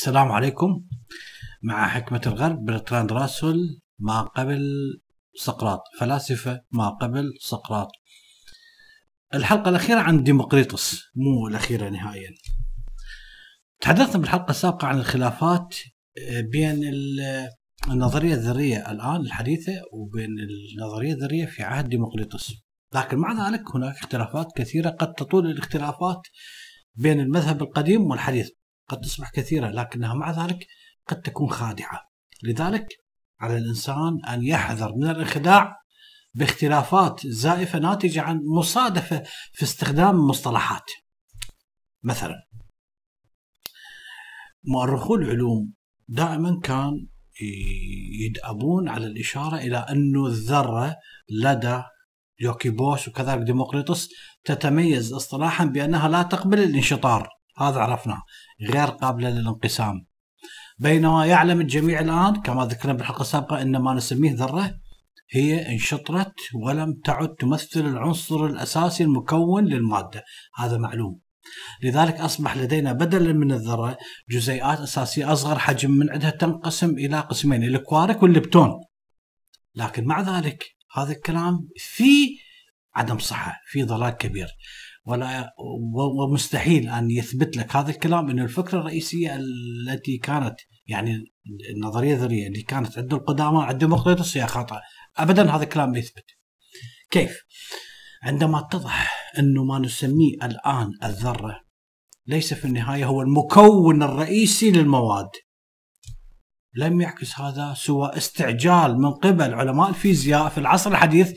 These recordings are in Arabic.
السلام عليكم مع حكمة الغرب برتراند راسل ما قبل سقراط فلاسفة ما قبل سقراط. الحلقة الأخيرة عن ديمقريطس مو الأخيرة نهائيا. تحدثنا بالحلقة السابقة عن الخلافات بين النظرية الذرية الآن الحديثة وبين النظرية الذرية في عهد ديمقريطس. لكن مع ذلك هناك اختلافات كثيرة قد تطول الاختلافات بين المذهب القديم والحديث. قد تصبح كثيرة لكنها مع ذلك قد تكون خادعة. لذلك على الإنسان أن يحذر من الانخداع باختلافات زائفة ناتجة عن مصادفة في استخدام المصطلحات مثلا مؤرخو العلوم دائما كان يدأبون على الإشارة إلى أن الذرة لدى يوكيبوس وكذلك ديمقريطس تتميز اصطلاحا بأنها لا تقبل الانشطار. هذا عرفناه غير قابلة للانقسام. بينما يعلم الجميع الآن كما ذكرنا بالحلقة السابقة أن ما نسميه ذرة هي انشطرت ولم تعد تمثل العنصر الأساسي المكون للمادة. هذا معلوم. لذلك أصبح لدينا بدلا من الذرة جزيئات أساسية أصغر حجم من عندها تنقسم إلى قسمين الكوارك واللبتون لكن مع ذلك هذا الكلام في عدم صحة في ضلال كبير. ولا ومستحيل أن يثبت لك هذا الكلام إنه الفكرة الرئيسية التي كانت يعني النظريه الذريه اللي كانت عند القدامى عند ديمقريطس هي خطا ابدا هذا الكلام لا يثبت. كيف؟ عندما اتضح إنه ما نسميه الآن الذرة ليس في النهاية هو المكون الرئيسي للمواد. لم يعكس هذا سوى استعجال من قبل علماء الفيزياء في العصر الحديث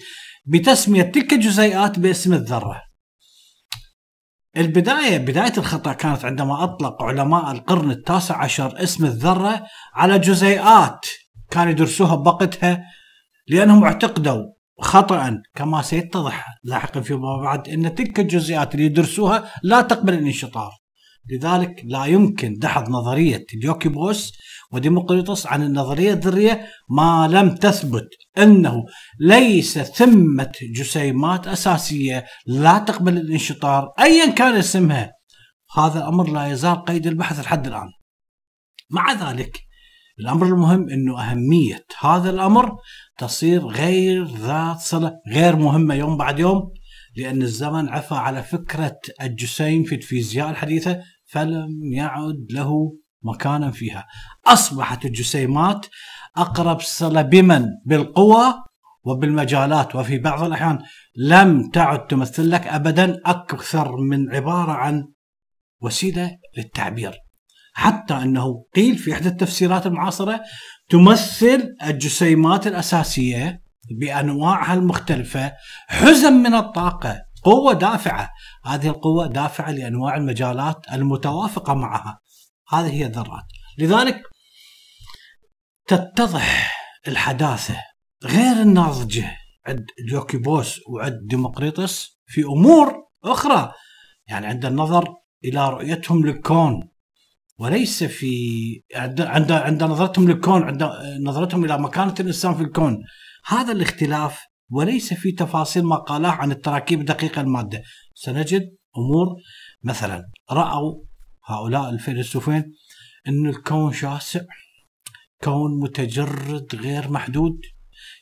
بتسمية تلك الجزيئات باسم الذرة. البداية بداية الخطأ كانت عندما أطلق علماء القرن التاسع عشر اسم الذرة على جزيئات كانوا يدرسوها بوقتها لأنهم اعتقدوا خطأ. كما سيتضح لاحقا فيما بعد أن تلك الجزيئات اللي يدرسوها لا تقبل الانشطار. لذلك لا يمكن دحض نظرية اليوكيبوس وديمقريطس عن النظرية الذرية ما لم تثبت أنه ليس ثمة جسيمات أساسية لا تقبل الانشطار أيا كان اسمها. هذا الأمر لا يزال قيد البحث لحد الآن. مع ذلك الأمر المهم أنه أهمية هذا الأمر تصير غير ذات صلة غير مهمة يوم بعد يوم. لأن الزمن عفى على فكرة الجسيم في الفيزياء الحديثة فلم يعد له مكانا فيها. أصبحت الجسيمات أقرب صلة بمن بالقوى وبالمجالات وفي بعض الأحيان لم تعد تمثل لك أبدا أكثر من عبارة عن وسيلة للتعبير. حتى أنه قيل في إحدى التفسيرات المعاصرة تمثل الجسيمات الأساسية بأنواعها المختلفة حزم من الطاقة قوة دافعة. هذه القوة دافعة لأنواع المجالات المتوافقة معها. هذه هي الذرات. لذلك تتضح الحداثة. غير الناضجة عند ديوكيبوس وعند ديمقريطس في أمور أخرى. يعني عند النظر إلى رؤيتهم للكون وليس في عند عند عند نظرتهم للكون عند نظرتهم إلى مكانة الإنسان في الكون. هذا الاختلاف وليس في تفاصيل ما قالاه عن التراكيب الدقيقه المادة. سنجد أمور. مثلا رأوا هؤلاء الفيلسوفين أن الكون شاسع كون متجرد غير محدود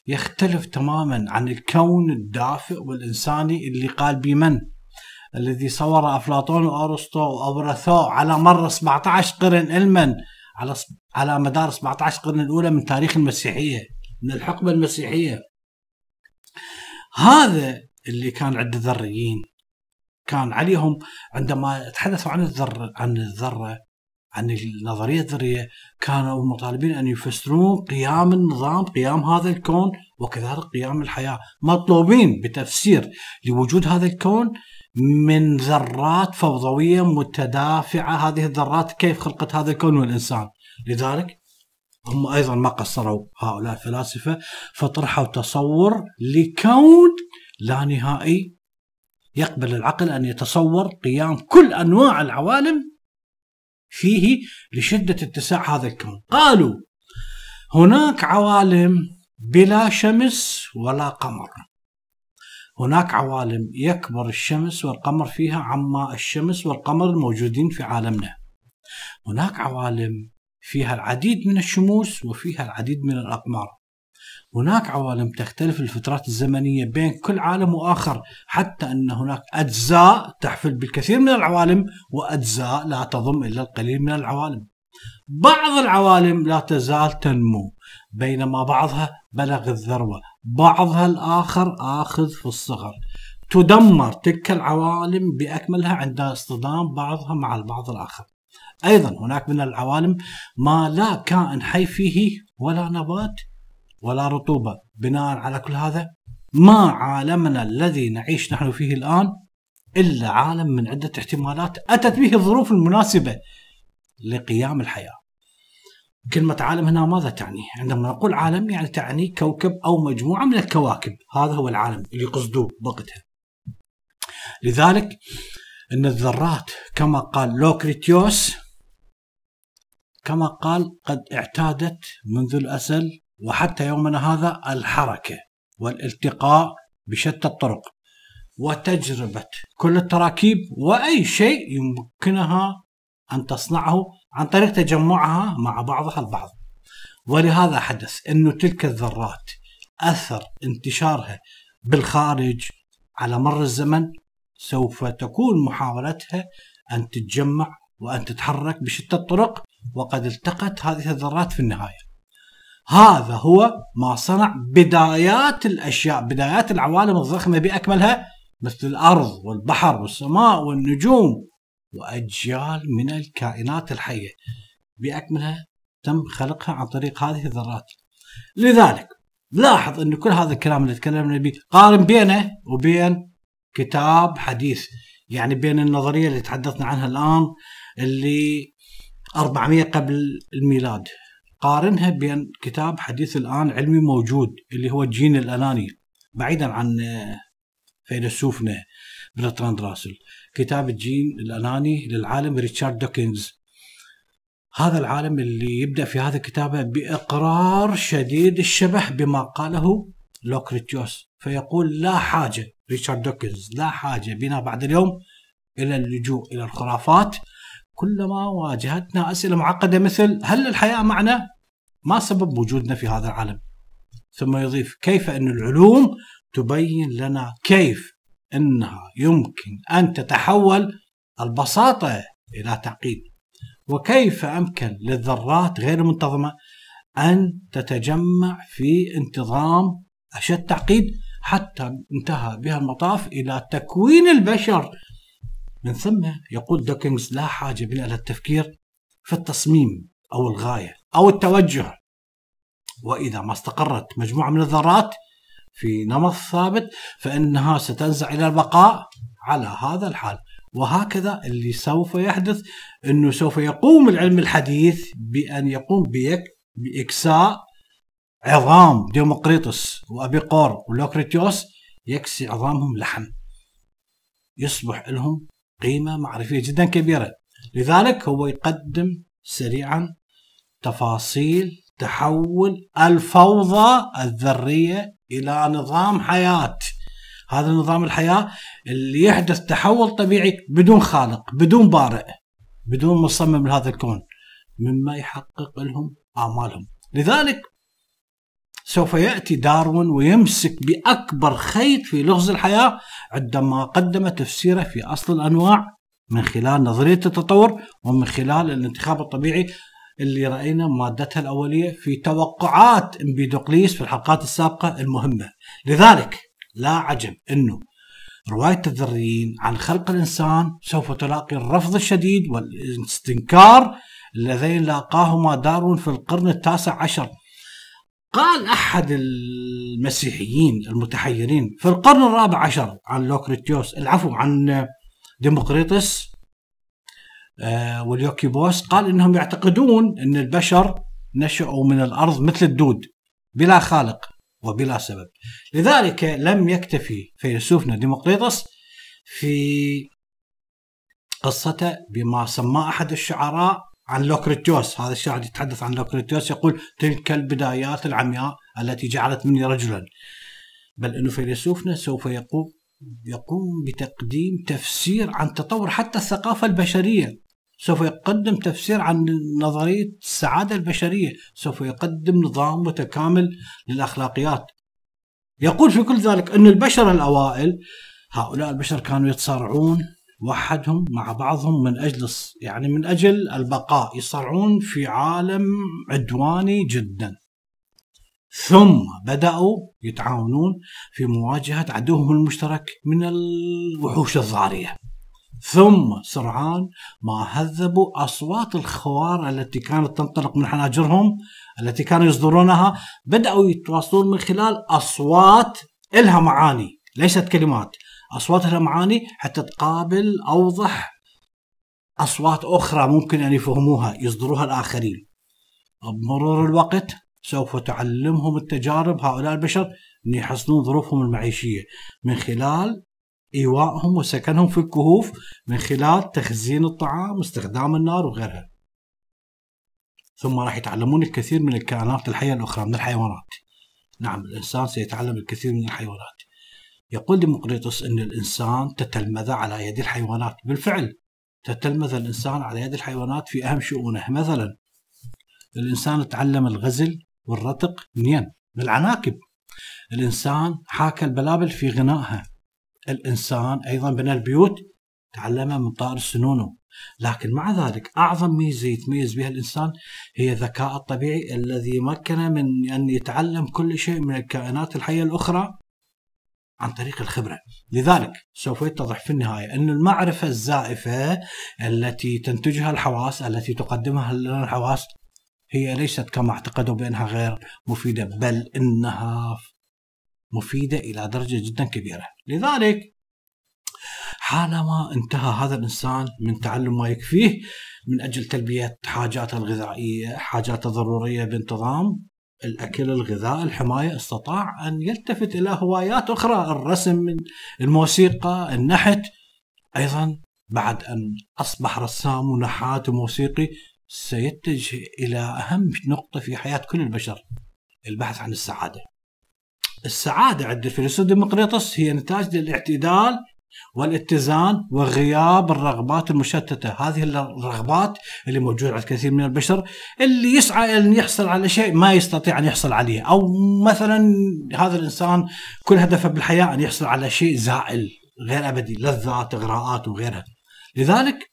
يختلف تماما عن الكون الدافئ والإنساني اللي قال بمن؟ الذي صور أفلاطون وأرسطو وأبرثو على مر 17 قرن علما على على مدار 17 قرن الأولى من تاريخ المسيحية. من الحقبة المسيحية. هذا اللي كان عند الذريين. كان عليهم عندما تحدثوا عن الذرة عن الذرة عن النظرية الذرية كانوا مطالبين أن يفسرون قيام النظام قيام هذا الكون وكذلك قيام الحياة. مطلوبين بتفسير لوجود هذا الكون من ذرات فوضوية متدافعة. هذه الذرات كيف خلقت هذا الكون والإنسان؟ لذلك هم أيضا ما قصروا هؤلاء الفلاسفة فطرحوا تصور لكون لا نهائي يقبل العقل أن يتصور قيام كل أنواع العوالم فيه لشدة اتساع هذا الكون. قالوا هناك عوالم بلا شمس ولا قمر. هناك عوالم يكبر الشمس والقمر فيها عما الشمس والقمر الموجودين في عالمنا. هناك عوالم فيها العديد من الشموس وفيها العديد من الأقمار. هناك عوالم تختلف الفترات الزمنية بين كل عالم وآخر حتى أن هناك أجزاء تحفل بالكثير من العوالم وأجزاء لا تضم إلا القليل من العوالم. بعض العوالم لا تزال تنمو بينما بعضها بلغ الذروة بعضها الآخر آخذ في الصغر. تدمر تلك العوالم بأكملها عند اصطدام بعضها مع البعض الآخر. أيضا هناك من العوالم ما لا كائن حي فيه ولا نبات ولا رطوبة. بناء على كل هذا ما عالمنا الذي نعيش نحن فيه الآن إلا عالم من عدة احتمالات أتت به الظروف المناسبة لقيام الحياة. كلمة عالم هنا ماذا تعني؟ عندما نقول عالم يعني تعني كوكب أو مجموعة من الكواكب. هذا هو العالم اللي قصدوه وقتها لذلك أن الذرات كما قال لوكريتيوس كما قال قد اعتادت منذ الأزل وحتى يومنا هذا الحركة والالتقاء بشتى الطرق وتجربة كل التراكيب وأي شيء يمكنها أن تصنعه عن طريق تجمعها مع بعضها البعض. ولهذا حدث أن تلك الذرات أثر انتشارها بالخارج على مر الزمن سوف تكون محاولتها أن تتجمع وأن تتحرك بشتى الطرق وقد التقت هذه الذرات في النهاية. هذا هو ما صنع بدايات الأشياء بدايات العوالم الضخمة بأكملها مثل الأرض والبحر والسماء والنجوم وأجيال من الكائنات الحية. بأكملها تم خلقها عن طريق هذه الذرات. لذلك لاحظ أن كل هذا الكلام اللي تكلمنا به قارن بينه وبين كتاب حديث يعني بين النظرية اللي تحدثنا عنها الآن اللي 400 قبل الميلاد. قارنها بين كتاب حديث الآن علمي موجود اللي هو الجين الأناني. بعيدا عن فيلسوفنا برتراند راسل. كتاب الجين الأناني للعالم ريتشارد دوكنز. هذا العالم اللي يبدأ في هذا كتابه بإقرار شديد الشبه بما قاله لوكريتيوس. فيقول لا حاجة ريتشارد دوكنز لا حاجة بنا بعد اليوم إلى اللجوء إلى الخرافات. كلما واجهتنا أسئلة معقدة مثل هل الحياة معنا؟ ما سبب وجودنا في هذا العالم؟ ثم يضيف كيف أن العلوم تبين لنا كيف أنها يمكن أن تتحول البساطة إلى تعقيد وكيف أمكن للذرات غير المنتظمة أن تتجمع في انتظام أشد تعقيد حتى انتهى بها المطاف إلى تكوين البشر من ثم يقول دوكنز لا حاجة بنا إلى التفكير في التصميم أو الغاية أو التوجه. وإذا ما استقرت مجموعة من الذرات في نمط ثابت فإنها ستنزع إلى البقاء على هذا الحال. وهكذا اللي سوف يحدث أنه سوف يقوم العلم الحديث بأن يقوم بإكساء عظام ديمقريطس وأبيقور ولوكريتيوس يكسي عظامهم لحم. يصبح لهم قيمة معرفية جدا كبيرة. لذلك هو يقدم سريعا تفاصيل تحول الفوضى الذرية إلى نظام حياة. هذا نظام الحياة اللي يحدث تحول طبيعي بدون خالق بدون بارئ بدون مصمم لهذا الكون مما يحقق لهم آمالهم. لذلك سوف يأتي داروين ويمسك بأكبر خيط في لغز الحياة عندما قدم تفسيره في أصل الأنواع من خلال نظرية التطور ومن خلال الانتخاب الطبيعي اللي رأينا مادتها الأولية في توقعات امبيدوقليس في الحلقات السابقة المهمة. لذلك لا عجب أنه رواية الذريين عن خلق الإنسان سوف تلاقي الرفض الشديد والإستنكار اللذين لاقاهما داروين في القرن التاسع عشر قال أحد المسيحيين المتحيرين في القرن الرابع عشر عن لوكريتيوس العفو عن ديمقريطس آه وليوكيبوس قال إنهم يعتقدون إن البشر نشأوا من الأرض مثل الدود بلا خالق وبلا سبب. لذلك لم يكتفي فيلسوفنا ديمقريطس في قصته بما سماه أحد الشعراء عن لوكريتيوس هذا الشاعر يتحدث عن لوكريتيوس يقول تلك البدايات العمياء التي جعلت مني رجلا. بل إنه فيلسوفنا سوف يقوم يقوم بتقديم تفسير عن تطور حتى الثقافة البشرية. سوف يقدم تفسير عن نظرية السعادة البشرية. سوف يقدم نظام متكامل للأخلاقيات. يقول في كل ذلك أن البشر الأوائل هؤلاء البشر كانوا يتصارعون وحدهم مع بعضهم من أجل يعني من أجل البقاء يصارعون في عالم عدواني جدا. ثم بدأوا يتعاونون في مواجهة عدوهم المشترك من الوحوش الضاريه ثم سرعان ما هذبوا أصوات الخوار التي كانت تنطلق من حناجرهم التي كانوا يصدرونها. بدأوا يتواصلون من خلال أصوات لها معاني ليست كلمات. أصوات معاني حتى تقابل أوضح أصوات أخرى ممكن أن يفهموها يصدروها الآخرين بمرور الوقت سوف تعلمهم التجارب هؤلاء البشر ان يحسنون ظروفهم المعيشية من خلال ايوائهم وسكنهم في الكهوف من خلال تخزين الطعام واستخدام النار وغيرها. ثم راح يتعلمون الكثير من الكائنات الحية الأخرى من الحيوانات. نعم الإنسان سيتعلم الكثير من الحيوانات. يقول ديمقريطس إن الإنسان تتلمذ على يد الحيوانات، بالفعل تتلمذ الإنسان على يد الحيوانات في أهم شؤونه، مثلا الإنسان تعلم الغزل والرتق منين؟ من العناكب. الإنسان حاكى البلابل في غنائها. الإنسان أيضا بنى البيوت تعلمها من طائر السنونو. لكن مع ذلك أعظم ميزة يتميز بها الإنسان هي الذكاء الطبيعي الذي مكنه من أن يتعلم كل شيء من الكائنات الحية الأخرى عن طريق الخبرة، لذلك سوف يتضح في النهاية أن المعرفة الزائفة التي تنتجها الحواس التي تقدمها الحواس هي ليست كما اعتقدوا بأنها غير مفيدة بل إنها مفيدة إلى درجة جدا كبيرة، لذلك حالما انتهى هذا الإنسان من تعلم ما يكفيه من أجل تلبية حاجاته الغذائية، حاجاته الضرورية بانتظام، الأكل، الغذاء، الحماية، استطاع أن يلتفت إلى هوايات أخرى، الرسم، الموسيقى، النحت، أيضا بعد أن أصبح رسام ونحات وموسيقي سيتجه إلى أهم نقطة في حياة كل البشر البحث عن السعادة. السعادة عند الفيلسوف ديمقريطس هي نتاج للاعتدال والاتزان وغياب الرغبات المشتتة، هذه الرغبات اللي موجودة عند كثير من البشر اللي يسعى أن يحصل على شيء ما يستطيع أن يحصل عليه، أو مثلا هذا الإنسان كل هدفه بالحياة أن يحصل على شيء زائل غير أبدي، لذات، إغراءات وغيرها. لذلك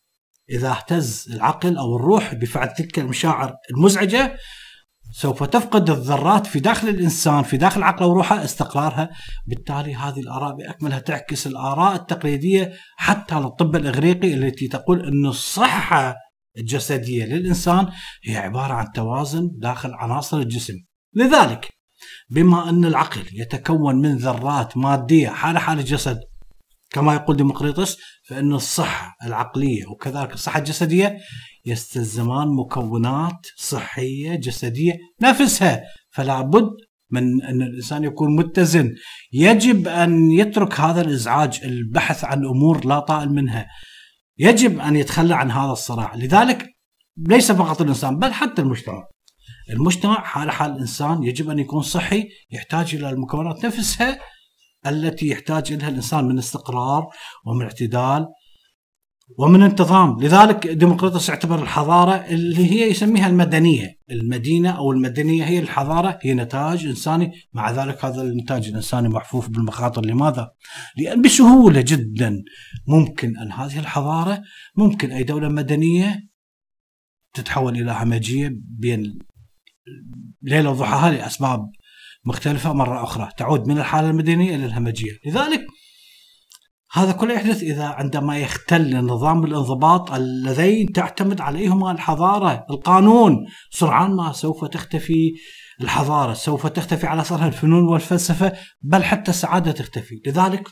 إذا اهتز العقل أو الروح بفعل تلك المشاعر المزعجة سوف تفقد الذرات في داخل الإنسان في داخل عقله وروحه استقرارها. بالتالي هذه الآراء بأكملها تعكس الآراء التقليدية حتى للطب الإغريقي التي تقول إن الصحة الجسدية للإنسان هي عبارة عن توازن داخل عناصر الجسم. لذلك بما إن العقل يتكون من ذرات مادية حال حال الجسد كما يقول ديمقريطس فإن الصحة العقلية وكذلك الصحة الجسدية يستلزمان مكونات صحية جسدية نفسها. فلا بد من أن الإنسان يكون متزن. يجب أن يترك هذا الإزعاج البحث عن أمور لا طائل منها. يجب أن يتخلى عن هذا الصراع. لذلك ليس فقط الإنسان بل حتى المجتمع. المجتمع حال حال الإنسان يجب أن يكون صحي يحتاج إلى المكونات نفسها التي يحتاج إليها الإنسان من استقرار ومن اعتدال. ومن انتظام. لذلك ديمقراطس يعتبر الحضارة اللي هي يسميها المدنية. المدينة أو المدنية هي الحضارة هي نتاج إنساني. مع ذلك هذا النتاج الإنساني محفوف بالمخاطر. لماذا؟ لأن بسهولة جدا ممكن أن هذه الحضارة ممكن أي دولة مدنية تتحول إلى همجية بين ليلة وضحاها لأسباب مختلفة مرة أخرى. تعود من الحالة المدنية إلى الهمجية. لذلك هذا كله يحدث إذا عندما يختل نظام الانضباط اللذين تعتمد عليهما الحضارة القانون. سرعان ما سوف تختفي الحضارة سوف تختفي على أثرها الفنون والفلسفة بل حتى السعادة تختفي. لذلك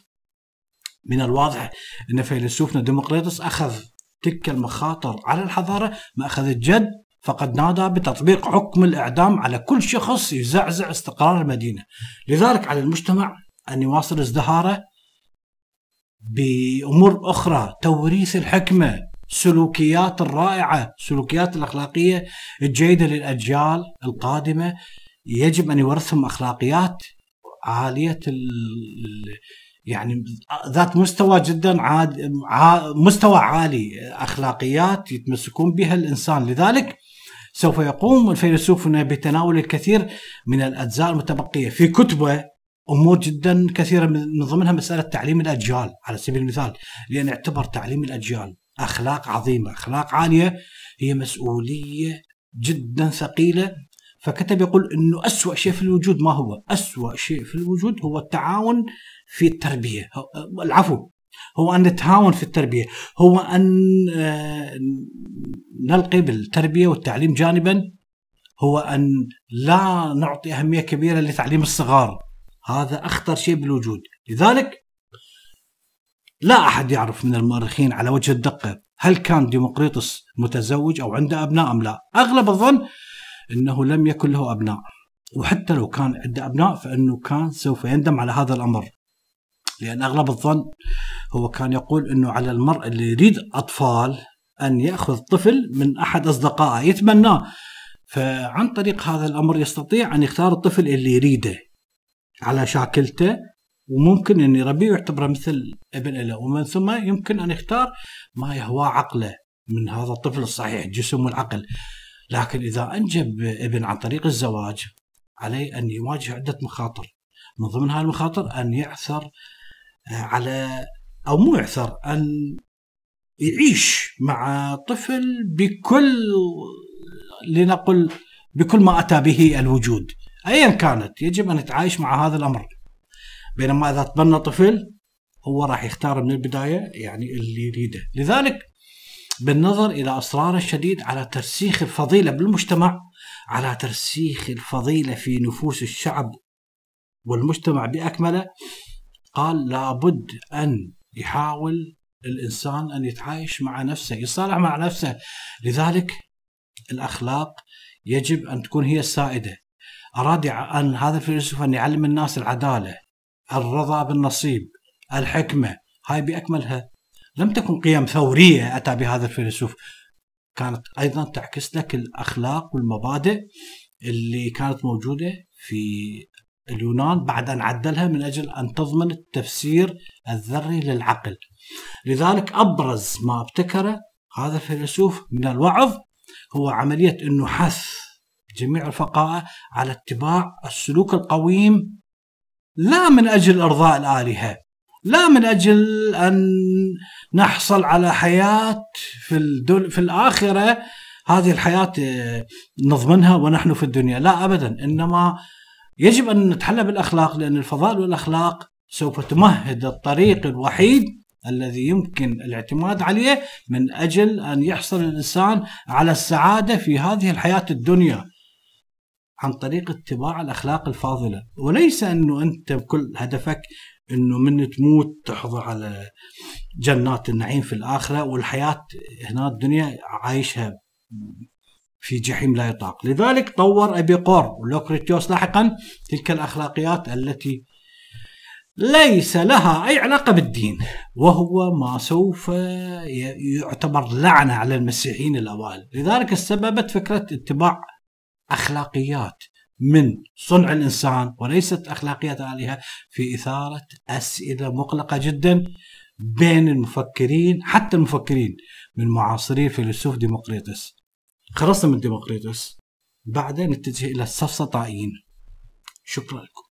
من الواضح أن فيلسوفنا ديمقريطس أخذ تلك المخاطر على الحضارة ما أخذت جد فقد نادى بتطبيق حكم الإعدام على كل شخص يزعزع استقرار المدينة. لذلك على المجتمع أن يواصل ازدهاره بأمور أخرى. توريث الحكمة سلوكيات الرائعة سلوكيات الأخلاقية الجيدة للأجيال القادمة. يجب أن يورثهم أخلاقيات عالية يعني ذات مستوى جدا عاد مستوى عالي. أخلاقيات يتمسكون بها الإنسان. لذلك سوف يقوم الفيلسوف بتناول الكثير من الأجزاء المتبقية. في كتبه أمور جدا كثيرة من ضمنها مسألة تعليم الأجيال على سبيل المثال لأن اعتبر تعليم الأجيال أخلاق عظيمة أخلاق عالية هي مسؤولية جدا ثقيلة. فكتب يقول إنه أسوأ شيء في الوجود ما هو؟ أسوأ شيء في الوجود هو التعاون في التربية. العفو هو أن نتهاون في التربية. هو أن آه، نلقي بالتربية والتعليم جانبا. هو أن لا نعطي أهمية كبيرة لتعليم الصغار. هذا أخطر شيء بالوجود. لذلك لا أحد يعرف من المؤرخين على وجه الدقة هل كان ديمقريطس متزوج أو عنده أبناء أم لا. أغلب الظن إنه لم يكن له أبناء. وحتى لو كان عنده أبناء فإنه كان سوف يندم على هذا الأمر. لأن أغلب الظن هو كان يقول إنه على المرء اللي يريد أطفال أن يأخذ طفل من أحد أصدقائه يتمناه. فعن طريق هذا الأمر يستطيع أن يختار الطفل اللي يريده. على شاكلته وممكن إن يربيه ويعتبره مثل ابن له. ومن ثم يمكن أن يختار ما يهوى عقله. من هذا الطفل الصحيح الجسم والعقل لكن إذا أنجب ابن عن طريق الزواج عليه أن يواجه عدة مخاطر. من ضمن هذه المخاطر أن يعثر على أو مو يعثر أن يعيش مع طفل بكل لنقل بكل ما أتى به الوجود. ايا كانت يجب أن يتعايش مع هذا الأمر. بينما إذا تبنى طفل هو راح يختار من البداية يعني اللي يريده. لذلك بالنظر إلى اصراره الشديد على ترسيخ الفضيلة بالمجتمع على ترسيخ الفضيلة في نفوس الشعب والمجتمع بأكمله قال لابد أن يحاول الإنسان أن يتعايش مع نفسه يصالح مع نفسه. لذلك الأخلاق يجب أن تكون هي السائدة. أراد أن هذا الفيلسوف أن يعلم الناس العدالة الرضا بالنصيب الحكمة. هاي بأكملها. لم تكن قيم ثورية أتى بهذا الفيلسوف كانت أيضا تعكس لك الأخلاق والمبادئ اللي كانت موجودة في اليونان بعد أن عدلها من أجل أن تضمن التفسير الذري للعقل. لذلك أبرز ما ابتكره هذا الفيلسوف من الوعظ هو عملية انه حث جميع الفقهاء على اتباع السلوك القويم لا من أجل إرضاء الآلهة لا من أجل أن نحصل على حياة في الدل في الآخرة هذه الحياة آه، نضمنها ونحن في الدنيا لا ابدا إنما يجب أن نتحلى بالأخلاق لأن الفضائل والأخلاق سوف تمهد الطريق الوحيد الذي يمكن الاعتماد عليه من أجل أن يحصل الإنسان على السعادة في هذه الحياة الدنيا. عن طريق اتباع الأخلاق الفاضلة. وليس أنه أنت بكل هدفك أنه من تموت تحظى على جنات النعيم في الآخرة والحياة هنا الدنيا عايشها في جحيم لا يطاق. لذلك طور ابيقور ولوكريتيوس لاحقا تلك الأخلاقيات التي ليس لها أي علاقة بالدين وهو ما سوف يعتبر لعنة على المسيحيين الأوائل. لذلك سببت فكرة اتباع أخلاقيات من صنع الإنسان وليست أخلاقيات آلهة في إثارة أسئلة مقلقة جدا بين المفكرين حتى المفكرين من معاصري فيلسوف ديمقريطس. خلصنا من ديمقريطس. بعدين نتجه إلى السفسطائيين شكرا لكم.